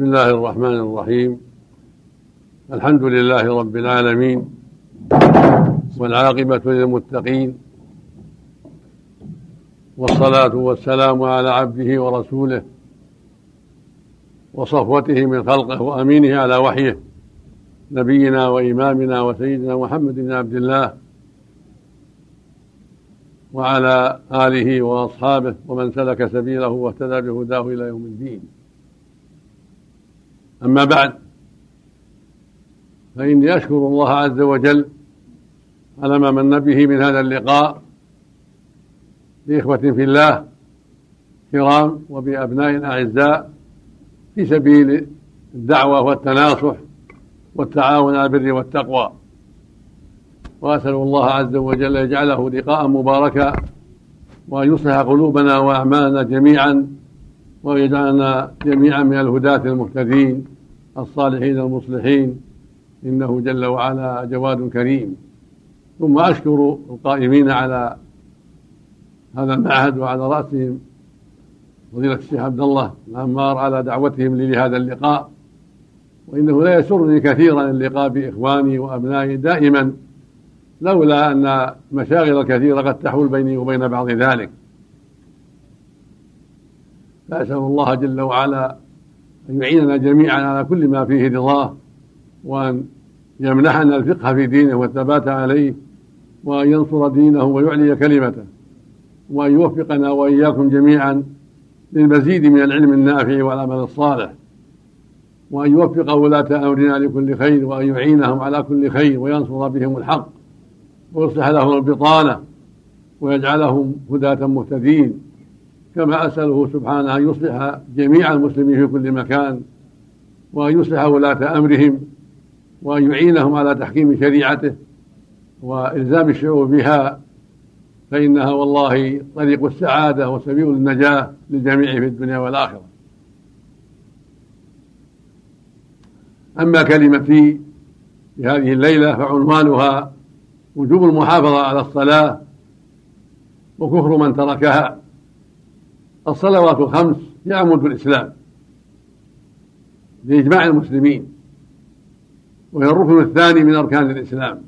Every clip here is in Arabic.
بسم الله الرحمن الرحيم. الحمد لله رب العالمين والعاقبة للمتقين والصلاة والسلام على عبده ورسوله وصفوته من خلقه وأمينه على وحيه نبينا وإمامنا وسيدنا محمد بن عبد الله وعلى آله وأصحابه ومن سلك سبيله واهتدى بهداه إلى يوم الدين. أما بعد فإني أشكر الله عز وجل على ما من به من هذا اللقاء. بإخوة في الله كرام وبأبناء أعزاء في سبيل الدعوة والتناصح والتعاون على البر والتقوى. وأسأل الله عز وجل يجعله لقاء مباركا وأن يصلح قلوبنا وأعمالنا جميعا. ويجعلنا جميعا من الهداة المهتدين الصالحين المصلحين. إنه جل وعلا جواد كريم. ثم أشكر القائمين على هذا المعهد وعلى رأسهم فضيلة الشيخ عبد الله العمار على دعوتهم لي لهذا اللقاء. وإنه لا يسرني كثيرا اللقاء بإخواني وأبنائي دائما لولا أن مشاغل كثيرة قد تحول بيني وبين بعض ذلك. فأسأل الله جل وعلا أن يعيننا جميعا على كل ما فيه رضاه وأن يمنحنا الفقه في دينه والثبات عليه وأن ينصر دينه ويعلي كلمته وأن يوفقنا وإياكم جميعا للمزيد من العلم النافع والعمل الصالح وأن يوفق ولاة أمرنا لكل خير وأن يعينهم على كل خير وينصر بهم الحق ويصلح لهم البطانة ويجعلهم هداة مهتدين. كما أسأله سبحانه أن يصلح جميع المسلمين في كل مكان وأن يصلح ولاة أمرهم وأن يعينهم على تحكيم شريعته وإلزام الشعوب بها. فإنها والله طريق السعادة وسبيل النجاة للجميع في الدنيا والآخرة. أما كلمتي في هذه الليلة فعنوانها وجوب المحافظة على الصلاة وكفر من تركها. الصلوات الخمس هي عمود الإسلام لإجماع المسلمين وهي الركن الثاني من أركان الإسلام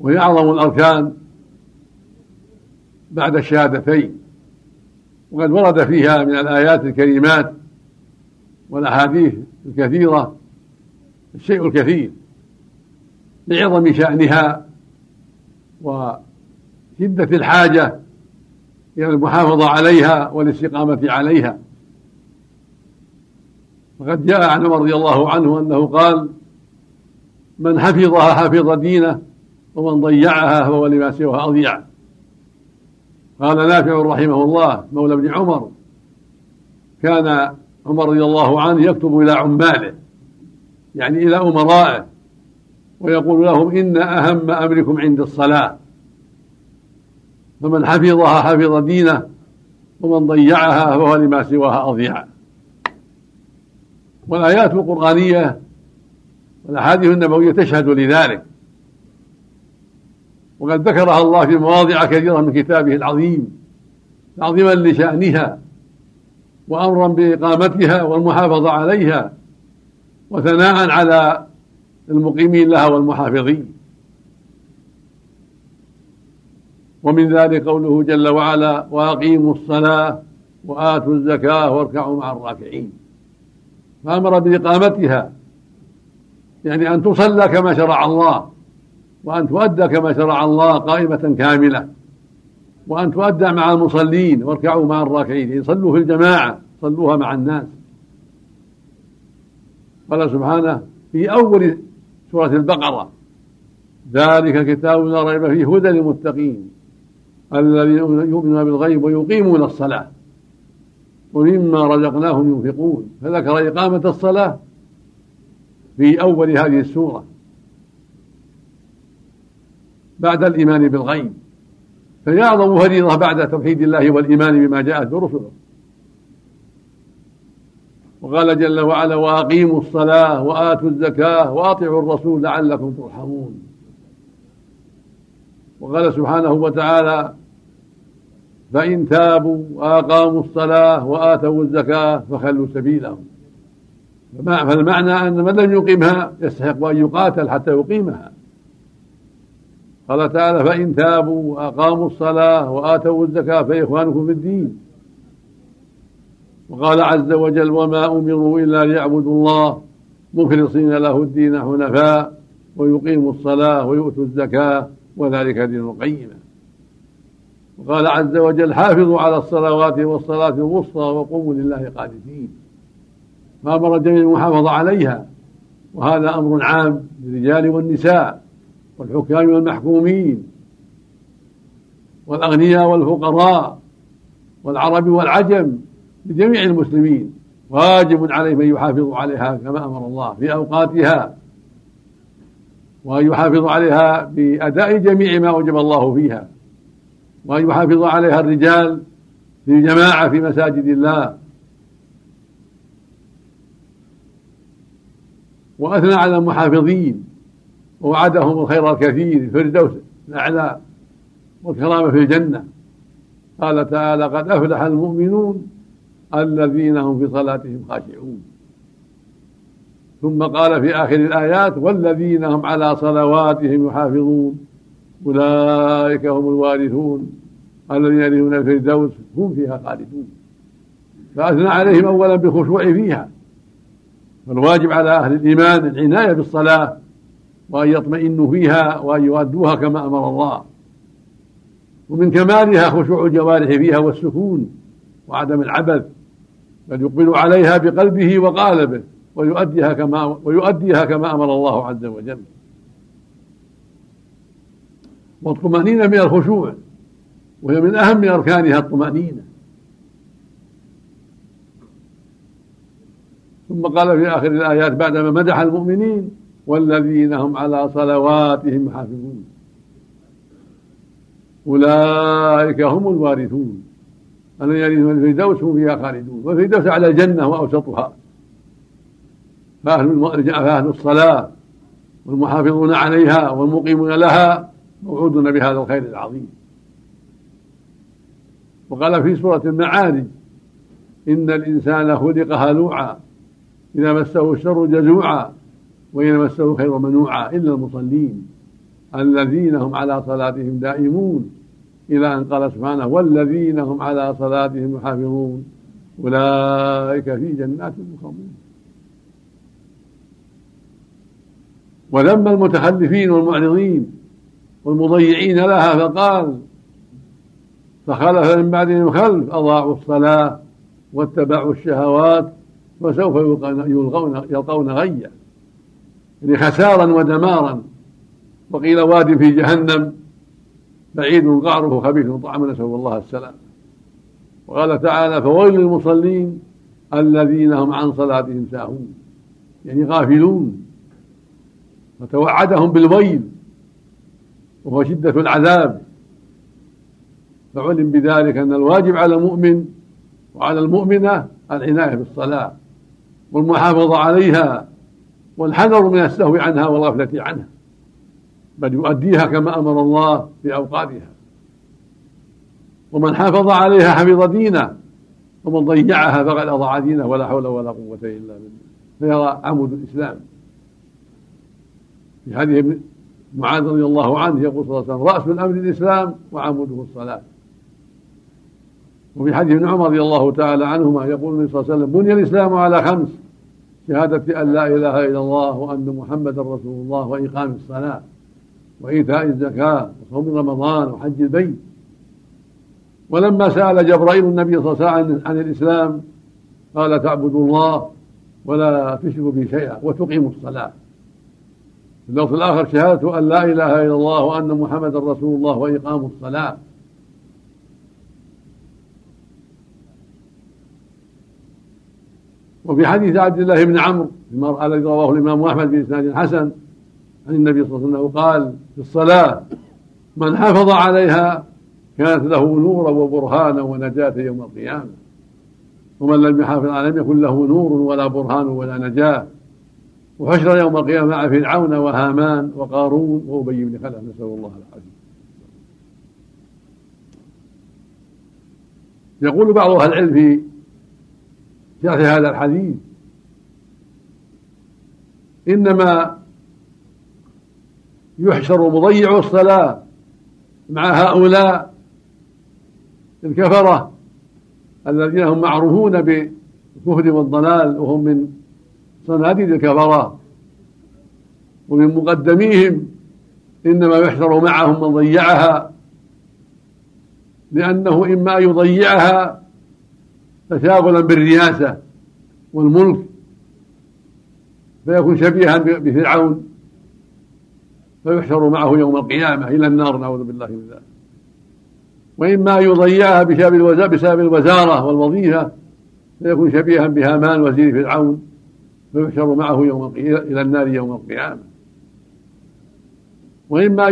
وهي أعظم الأركان بعد الشهادتين وقد ورد فيها من الآيات الكريمات والأحاديث الكثيرة الشيء الكثير لعظم شأنها وشدة الحاجة إلى المحافظة عليها والاستقامة عليها. وقد جاء عن عمر رضي الله عنه أنه قال من حفظها حفظ دينه ومن ضيعها فهو لما سواها أضيع. قال نافع رحمه الله مولى ابن عمر. كان عمر رضي الله عنه يكتب إلى عماله يعني إلى أمرائه ويقول لهم إن أهم أمركم عند الصلاة. فمن حفظها حفظ دينه ومن ضيعها فهو لما سواها أضيع. والآيات القرآنية والأحاديث النبوية تشهد لذلك. وقد ذكرها الله في مواضع كثيرة من كتابه العظيم تعظيما لشأنها وأمرا بإقامتها والمحافظة عليها وثناء على المقيمين لها والمحافظين. ومن ذلك قوله جل وعلا وأقيموا الصلاة وآتوا الزكاة واركعوا مع الراكعين. فأمر بإقامتها يعني أن تصلى كما شرع الله وأن تؤدى كما شرع الله قائمة كاملة وأن تؤدى مع المصلين واركعوا مع الراكعين يصلوا في الجماعة صلوها مع الناس. قال سبحانه في أول سورة البقرة ذلك كتاب لا ريب فيه هدى للمتقين. الذين يؤمنون بالغيب ويقيمون الصلاة. ومما رزقناهم ينفقون. فذكر إقامة الصلاة في أول هذه السورة. بعد الإيمان بالغيب. فهي أعظم فريضة بعد توحيد الله والإيمان بما جاءت برسله. وقال جل وعلا وأقيموا الصلاة وآتوا الزكاة وأطيعوا الرسول لعلكم ترحمون. وقال سبحانه وتعالى فإن تابوا وأقاموا الصلاة وآتوا الزكاة فخلوا سبيلهم فالمعنى أن من لم يقيمها يستحق أن يقاتل حتى يقيمها. قال تعالى فإن تابوا وأقاموا الصلاة وآتوا الزكاة فإخوانكم في الدين. وقال عز وجل وما أمروا إلا ليعبدوا الله مخلصين له الدين حنفاء ويقيموا الصلاة ويؤتوا الزكاة وذلك دين القيمة. وقال عز وجل حافظوا على الصلوات والصلاة الوسطى وقوموا لله قانتين. فأمر الجميع المحافظة عليها. وهذا أمر عام للرجال والنساء والحكام والمحكومين والأغنياء والفقراء والعرب والعجم لجميع المسلمين. واجب عليهم أن يحافظوا عليها كما أمر الله في أوقاتها. وأن يحافظوا عليها بأداء جميع ما أوجب الله فيها. وأن يحافظ عليها الرجال في جماعة في مساجد الله. وأثنى على المحافظين ووعدهم الخير الكثير في الفردوس الأعلى والكرامة في الجنة. قال تعالى قد أفلح المؤمنون الذين هم في صلاتهم خاشعون. ثم قال في آخر الآيات والذين هم على صلواتهم يحافظون. أولئك هم الوارثون. الذين يرثون الفردوس هم فيها خالدون. فأثنى عليهم أولا بالخشوع فيها. فالواجب على أهل الإيمان العناية بالصلاة وأن يطمئنوا فيها وأن يؤدوها كما أمر الله. ومن كمالها خشوع الجوارح فيها والسكون وعدم العبث. بل يقبل عليها بقلبه وقالبه ويؤديها كما ويؤديها كما أمر الله عز وجل. والطمأنينة من الخشوع وهي من أهم أركانها الطمأنينة. ثم قال في آخر الآيات بعدما مدح المؤمنين والذين هم على صلواتهم يحافظون أولئك هم الوارثون. الذين يرثون الفردوس هم فيها خالدون. والفردوس على الجنة وأوسطها فأهل الصلاة والمحافظون عليها والمقيمون لها. موعودون بهذا الخير العظيم. وقال في سورة المعارج إن الإنسان خلق هلوعا إذا مسه الشر جزوعا وإذا مسه الخير منوعا إلا المصلين الذين هم على صلاتهم دائمون. إلى أن قال سبحانه والذين هم على صلاتهم يحافظون. أولئك في جنات مكرمون وذم المتخلفين والمعرضين والمضيعين لها فقال فخلف من بعدهم خلف أضاعوا الصلاة واتبعوا الشهوات وسوف يلقون يلقون غيا. يعني خسارا ودمارا. وقيل واد في جهنم. بعيد قعره خبيث طعم نسأل الله السلام. وقال تعالى فويل للمصلين الذين هم عن صلاتهم ساهون. يعني غافلون. فتوعدهم بالويل. وهو شدة العذاب. فعلم بذلك أن الواجب على المؤمن وعلى المؤمنة العناية بالصلاة والمحافظة عليها والحذر من السهو عنها والغفلة عنها بل يؤديها كما أمر الله في أوقاتها. ومن حافظ عليها حفظ دينه ومن ضيعها فقد أضاع دينه ولا حول ولا قوة إلا بالله. فيرى عمود الإسلام. في ابن معاذ رضي الله عنه يقول صلى الله عليه وسلم رأس الأمر الإسلام وعموده الصلاة. وفي حديث ابن عمر رضي الله تعالى عنهما يقول النبي صلى الله عليه وسلم بني الإسلام على خمس شهادة أن لا إله إلا الله وأن محمدا رسول الله وإقام الصلاة وإيتاء الزكاة وصوم رمضان وحج البيت. ولما سأل جبرائيل النبي صلى الله عليه وسلم عن الإسلام قال تعبدوا الله ولا تشركوا به شيئا وتقيموا الصلاة. اللفظ الآخر شهادة أن لا إله إلا الله وأن محمدا رسول الله وإقام الصلاة. وفي حديث عبد الله بن عمرو الذي رواه الإمام أحمد بإسناد حسن عن النبي صلى الله عليه وسلم قال في الصلاة من حافظ عليها كانت له نورا وبرهانا ونجاة يوم القيامة. ومن لم يحافظ عليها لم يكن له نور ولا برهان ولا نجاة. وحشر يوم القيامة مع فرعون وهامان وقارون وأبي بن خلف نسأل الله العافية. يقول بعض أهل العلم في شرح هذا الحديث إنما يحشر مضيع الصلاة مع هؤلاء الكفرة الذين هم معروفون بالكفر والضلال وهم من صناديد الكفرة ومن مقدميهم إنما يحشر معهم من ضيعها لأنه إما أن يضيعها تشاغلا بالرياسة والملك فيكون شبيها بفرعون فيحشر معه يوم القيامة إلى النار نعوذ بالله من ذلك. وإما أن يضيعها بسبب الوزارة والوظيفة فيكون شبيها بهامان وزير فرعون. فيحشر معه يوم إلى النار يوم القيامة. وإما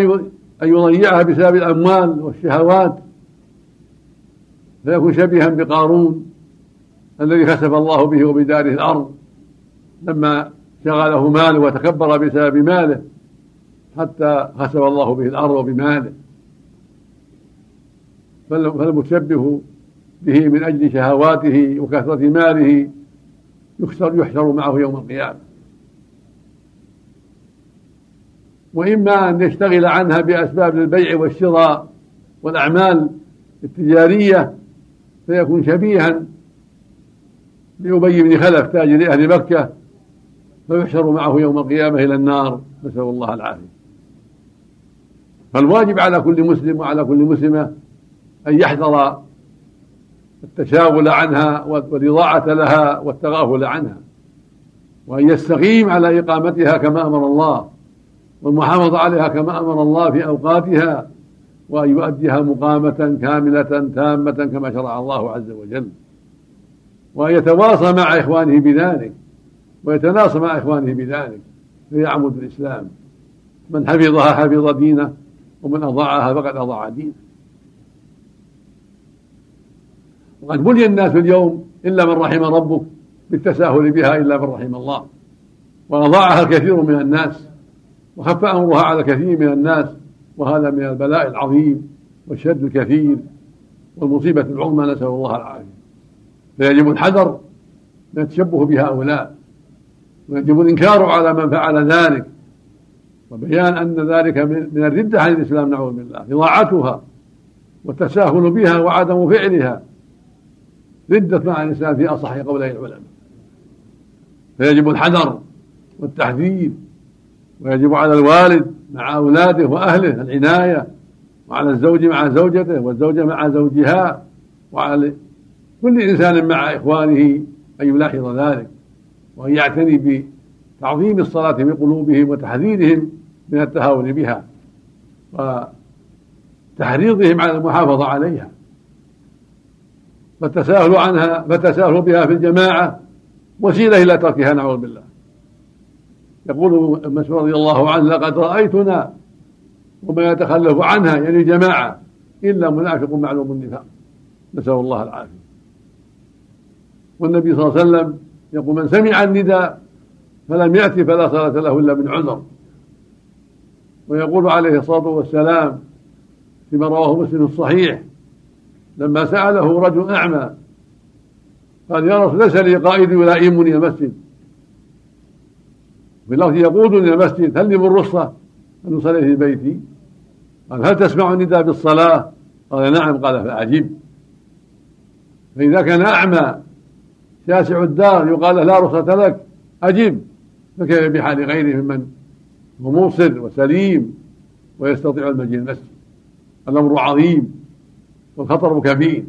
أن يضيعها بسبب الأموال والشهوات. فيكون شبيها بقارون الذي خسف الله به وبداره الأرض. لما شغله ماله وتكبر بسبب ماله حتى خسف الله به الأرض وبماله. فالمشبه به من أجل شهواته وكثرة ماله يحشر يحشر معه يوم القيامة. وإما أن يشتغل عنها بأسباب البيع والشراء والأعمال التجارية فيكون شبيها لأبي بن خلف تاجر أهل مكة فيحشر معه يوم القيامة إلى النار. نسأل الله العافية. فالواجب على كل مسلم وعلى كل مسلمة أن يحذر التشاغل عنها والإضاعة لها والتغافل عنها. وأن يستقيم على إقامتها كما أمر الله والمحافظة عليها كما أمر الله في أوقاتها وأن يؤديها مقامة كاملة تامة كما شرع الله عز وجل. وأن يتواصى مع إخوانه بذلك ويتناصى مع إخوانه بذلك فيعمد الإسلام. من حفظها حفظ دينه ومن أضاعها فقد أضاع دينه. وقد بني الناس اليوم إلا من رحم ربك بالتساهل بها إلا من رحم الله. وأضاعها الكثير من الناس وخف أمرها على كثير من الناس وهذا من البلاء العظيم والشد الكثير والمصيبة العظمى نسأل الله العافية. فيجب الحذر من التشبه بهؤلاء ويجب الإنكار على من فعل ذلك وبيان أن ذلك من الردة عن الإسلام نعوذ بالله. إضاعتها والتساهل بها وعدم فعلها ردة مع الإسلام في أصح قولي العلماء. فيجب الحذر والتحذير ويجب على الوالد مع أولاده وأهله العناية وعلى الزوج مع زوجته والزوجة مع زوجها وعلى كل إنسان مع إخوانه أن يلاحظ ذلك وأن يعتني بتعظيم الصلاة في قلوبهم وتحذيرهم من التهاون بها وتحريضهم على المحافظة عليها. فالتساهل عنها فالتساهل بها في الجماعة وسيلة إلى تركها نعوذ بالله. يقول مسعود رضي الله عنه لقد رأيتنا وما يتخلف عنها يعني جماعة إلا منافق معلوم النفاق. نسأل الله العافية. والنبي صلى الله عليه وسلم يقول من سمع النداء فلم يأتي فلا صلاة له إلا من عذر. ويقول عليه الصلاة والسلام فيما رواه مسلم الصحيح لما سأله رجل أعمى قال يا رسول ليس لي قائد يلائمني المسجد في اللفظ يقودني المسجد هل لي من رخصة أن أصلي في بيتي؟ قال هل تسمع النداء بالصلاة؟ قال نعم قال فأجب. فإذا كان أعمى شاسع الدار يقال له لا رخصة لك أجب. فكيف بحال غيره ممن هو مبصر وسليم ويستطيع المجيء المسجد؟ الأمر عظيم. والخطر كبير.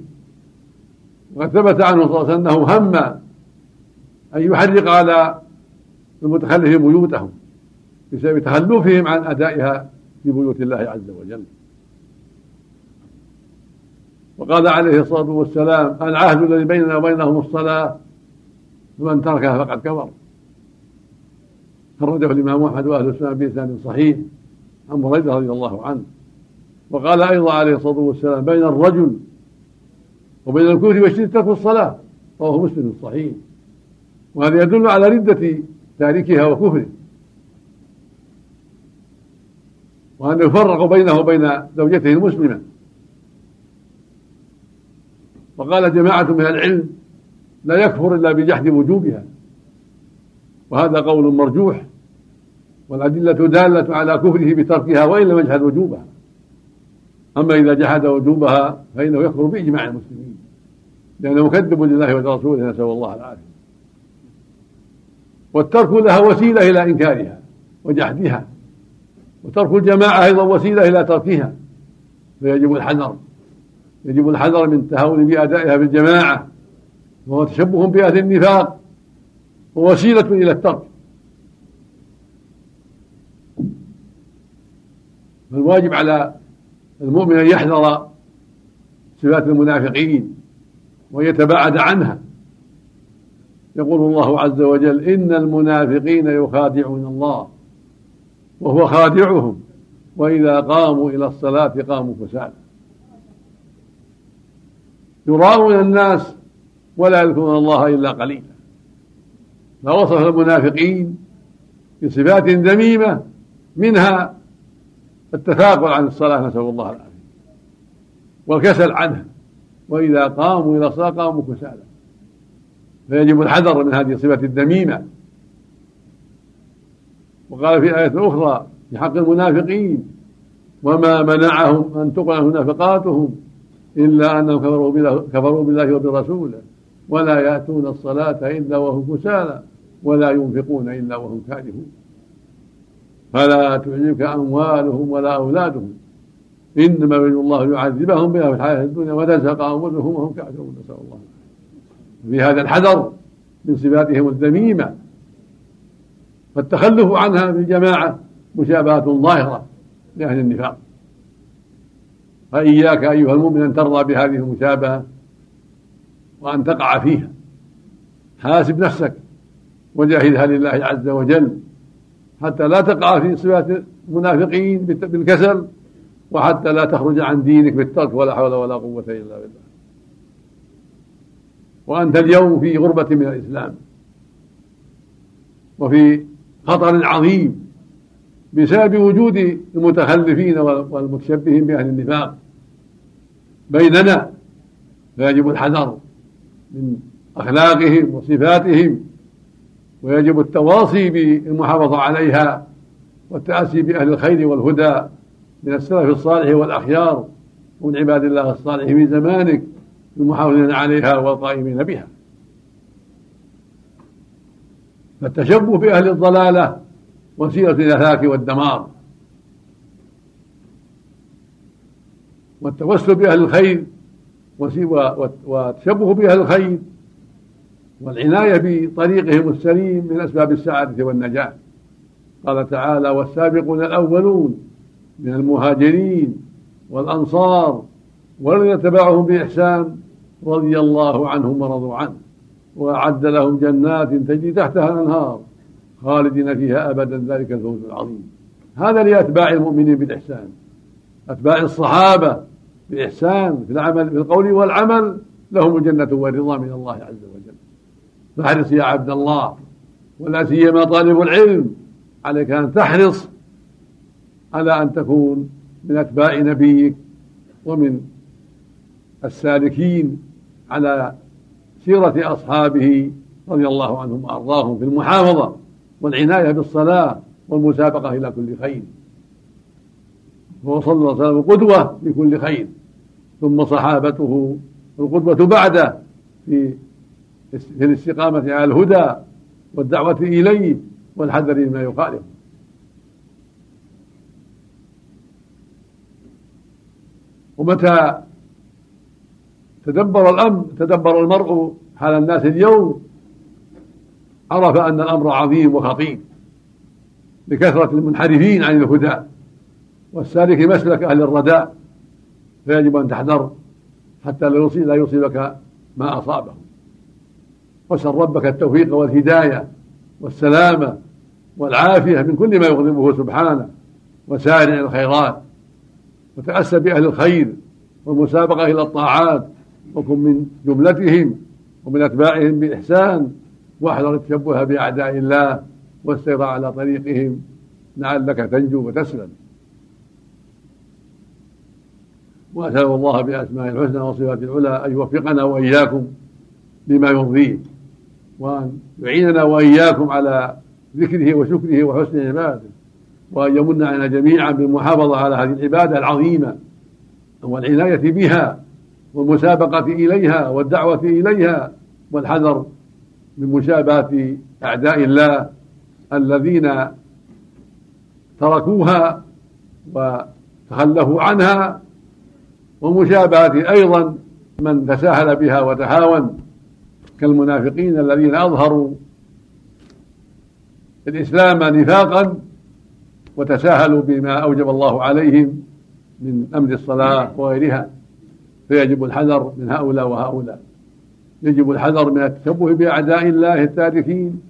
وقد ثبت عنه صلى الله عليه وسلم أنه هم أن يحرق على المتخلفين بيوتهم بسبب تخلفهم عن أدائها في بيوت الله عز وجل. وقال عليه الصلاة والسلام العهد الذي بيننا وبينهم الصلاة فمن تركها فقد كفر. خرجه الإمام أحمد وأهل السنة بإسناد صحيح عن بريدة رضي الله عنه. وقال أيضا عليه الصلاة والسلام بين الرجل وبين الكفر والشرك ترك الصلاة رواه مسلم صحيح وهذا يدل على ردة تاركها وكفره. وأن يفرق بينه وبين زوجته المسلمة. وقال جماعة من العلم لا يكفر إلا بجحد وجوبها. وهذا قول مرجوح والأدلة دالة على كفره بتركها وإن لم يجحد وجوبها. أما إذا جحد وجوبها فإنه يكفر بإجماع المسلمين لأنه مكذب لله ولرسوله نسأل الله العافية. والترك لها وسيلة إلى إنكارها وجحدها وترك الجماعة أيضا وسيلة إلى تركها. فيجب الحذر يجب الحذر من التهاون بأدائها بالجماعة وهو تشبه بأهل النفاق ووسيلة إلى الترك. فالواجب على المؤمن أن يحذر صفات المنافقين ويتباعد عنها. يقول الله عز وجل إن المنافقين يخادعون الله وهو خادعهم وإذا قاموا إلى الصلاة قاموا كسالى يراءون الناس ولا يذكرون الله إلا قليلا. فوصف المنافقين بصفات ذميمة منها التثاقل عن الصلاة نسأل الله العافية. والكسل عنها وإذا قاموا إلى الصلاة قاموا كسالى فيجب الحذر من هذه الصفة الذميمة وقال في آية أخرى في حق المنافقين. وما منعهم أن تقبل نفقاتهم إلا أنهم كفروا بالله, كفروا بالله وبرسوله ولا يأتون الصلاة إلا وهم كسالى ولا ينفقون إلا وهم كارهون. فلا تعجبك أموالهم ولا أولادهم. إنما يريد الله يعذبهم بها في الحياة الدنيا وتزهق أنفسهم وهم كافرون نسأل الله. في هذا الحذر من صفاتهم الذميمة. فالتخلف عنها في الجماعة مشابهة ظاهرة لأهل النفاق. فإياك أيها المؤمن أن ترضى بهذه المشابهة وأن تقع فيها. حاسب نفسك وجاهدها لله عز وجل. حتى لا تقع في صفات المنافقين بالكسل وحتى لا تخرج عن دينك بالترك ولا حول ولا قوة إلا بالله. وأنت اليوم في غربة من الإسلام وفي خطر عظيم بسبب وجود المتخلفين والمتشبهين بأهل النفاق. بيننا فيجب الحذر من أخلاقهم وصفاتهم ويجب التواصي بالمحافظة عليها والتأسي بأهل الخير والهدى من السلف الصالح والأخيار ومن عباد الله الصالح في زمانك المحافظين عليها والقائمين بها. فالتشبه بأهل الضلالة وسيلة الهلاك والدمار والتوسل بأهل الخير والتشبه بأهل الخير والعناية بطريقهم السليم من أسباب السعادة والنجاة. قال تعالى والسابقون الأولون من المهاجرين والأنصار والذين تبعهم بإحسان رضي الله عنهم ورضوا عنه. وأعد لهم جنات تجري تحتها الأنهار خالدين فيها أبدا ذلك الفوز العظيم. هذا لأتباع المؤمنين بالإحسان. أتباع الصحابة بالإحسان في العمل في القول والعمل لهم الجنة والرضا من الله عز وجل. فاحرص يا عبد الله ولا سيما طالب العلم عليك أن تحرص على أن تكون من أتباع نبيك ومن السالكين على سيرة أصحابه رضي الله عنهم وأرضاهم في المحافظة والعناية بالصلاة والمسابقة إلى كل خير. هو صلى الله عليه وسلم قدوة لكل خير ثم صحابته القدوة بعده في في الاستقامة على الهدى والدعوة إليه والحذر مما يخالفه ومتى تدبر الأمر تدبر المرء حال الناس اليوم عرف أن الأمر عظيم وخطير لكثرة المنحرفين عن الهدى والسالك مسلك أهل الرداء فيجب أن تحذر حتى لا يصيبك ما أصابه واسأل ربك التوفيق والهداية والسلامة والعافية من كل ما يغضبه سبحانه وسارع الخيرات. وتأسى بأهل الخير والمسابقة إلى الطاعات وكن من جملتهم ومن أتباعهم بإحسان. واحذر التشبه بأعداء الله والسير على طريقهم لعلك تنجو وتسلم. وأسأل الله بأسماء الحسنى وصفات العلى أن يوفقنا وإياكم لما يرضيه. وأن يعيننا وإياكم على ذكره وشكره وحسن عباده وأن يمن علينا جميعا بالمحافظة على هذه العبادة العظيمة والعناية بها والمسابقة إليها والدعوة إليها والحذر من مشابهة أعداء الله الذين تركوها وتخلفوا عنها ومشابهة أيضا من تساهل بها وتهاون كالمنافقين الذين أظهروا الإسلام نفاقا وتساهلوا بما أوجب الله عليهم من أمر الصلاة وغيرها. فيجب الحذر من هؤلاء وهؤلاء. يجب الحذر من التشبه بأعداء الله التاركين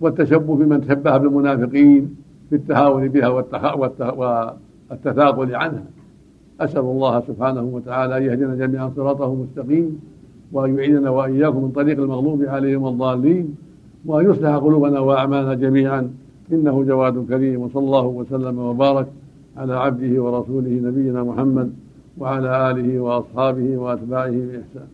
والتشبه بمن تشبه بالمنافقين في التهاون بها والتثاقل عنها. أسأل الله سبحانه وتعالى أن يهدينا جميعا صراطه المستقيم. وأن يعيننا وإياكم من طريق المغلوب عليهم الضالين وأن يصلح قلوبنا وأعمالنا جميعا. إنه جواد كريم وصلى الله وسلم وبارك على عبده ورسوله نبينا محمد وعلى آله وأصحابه وأتباعه بإحسان.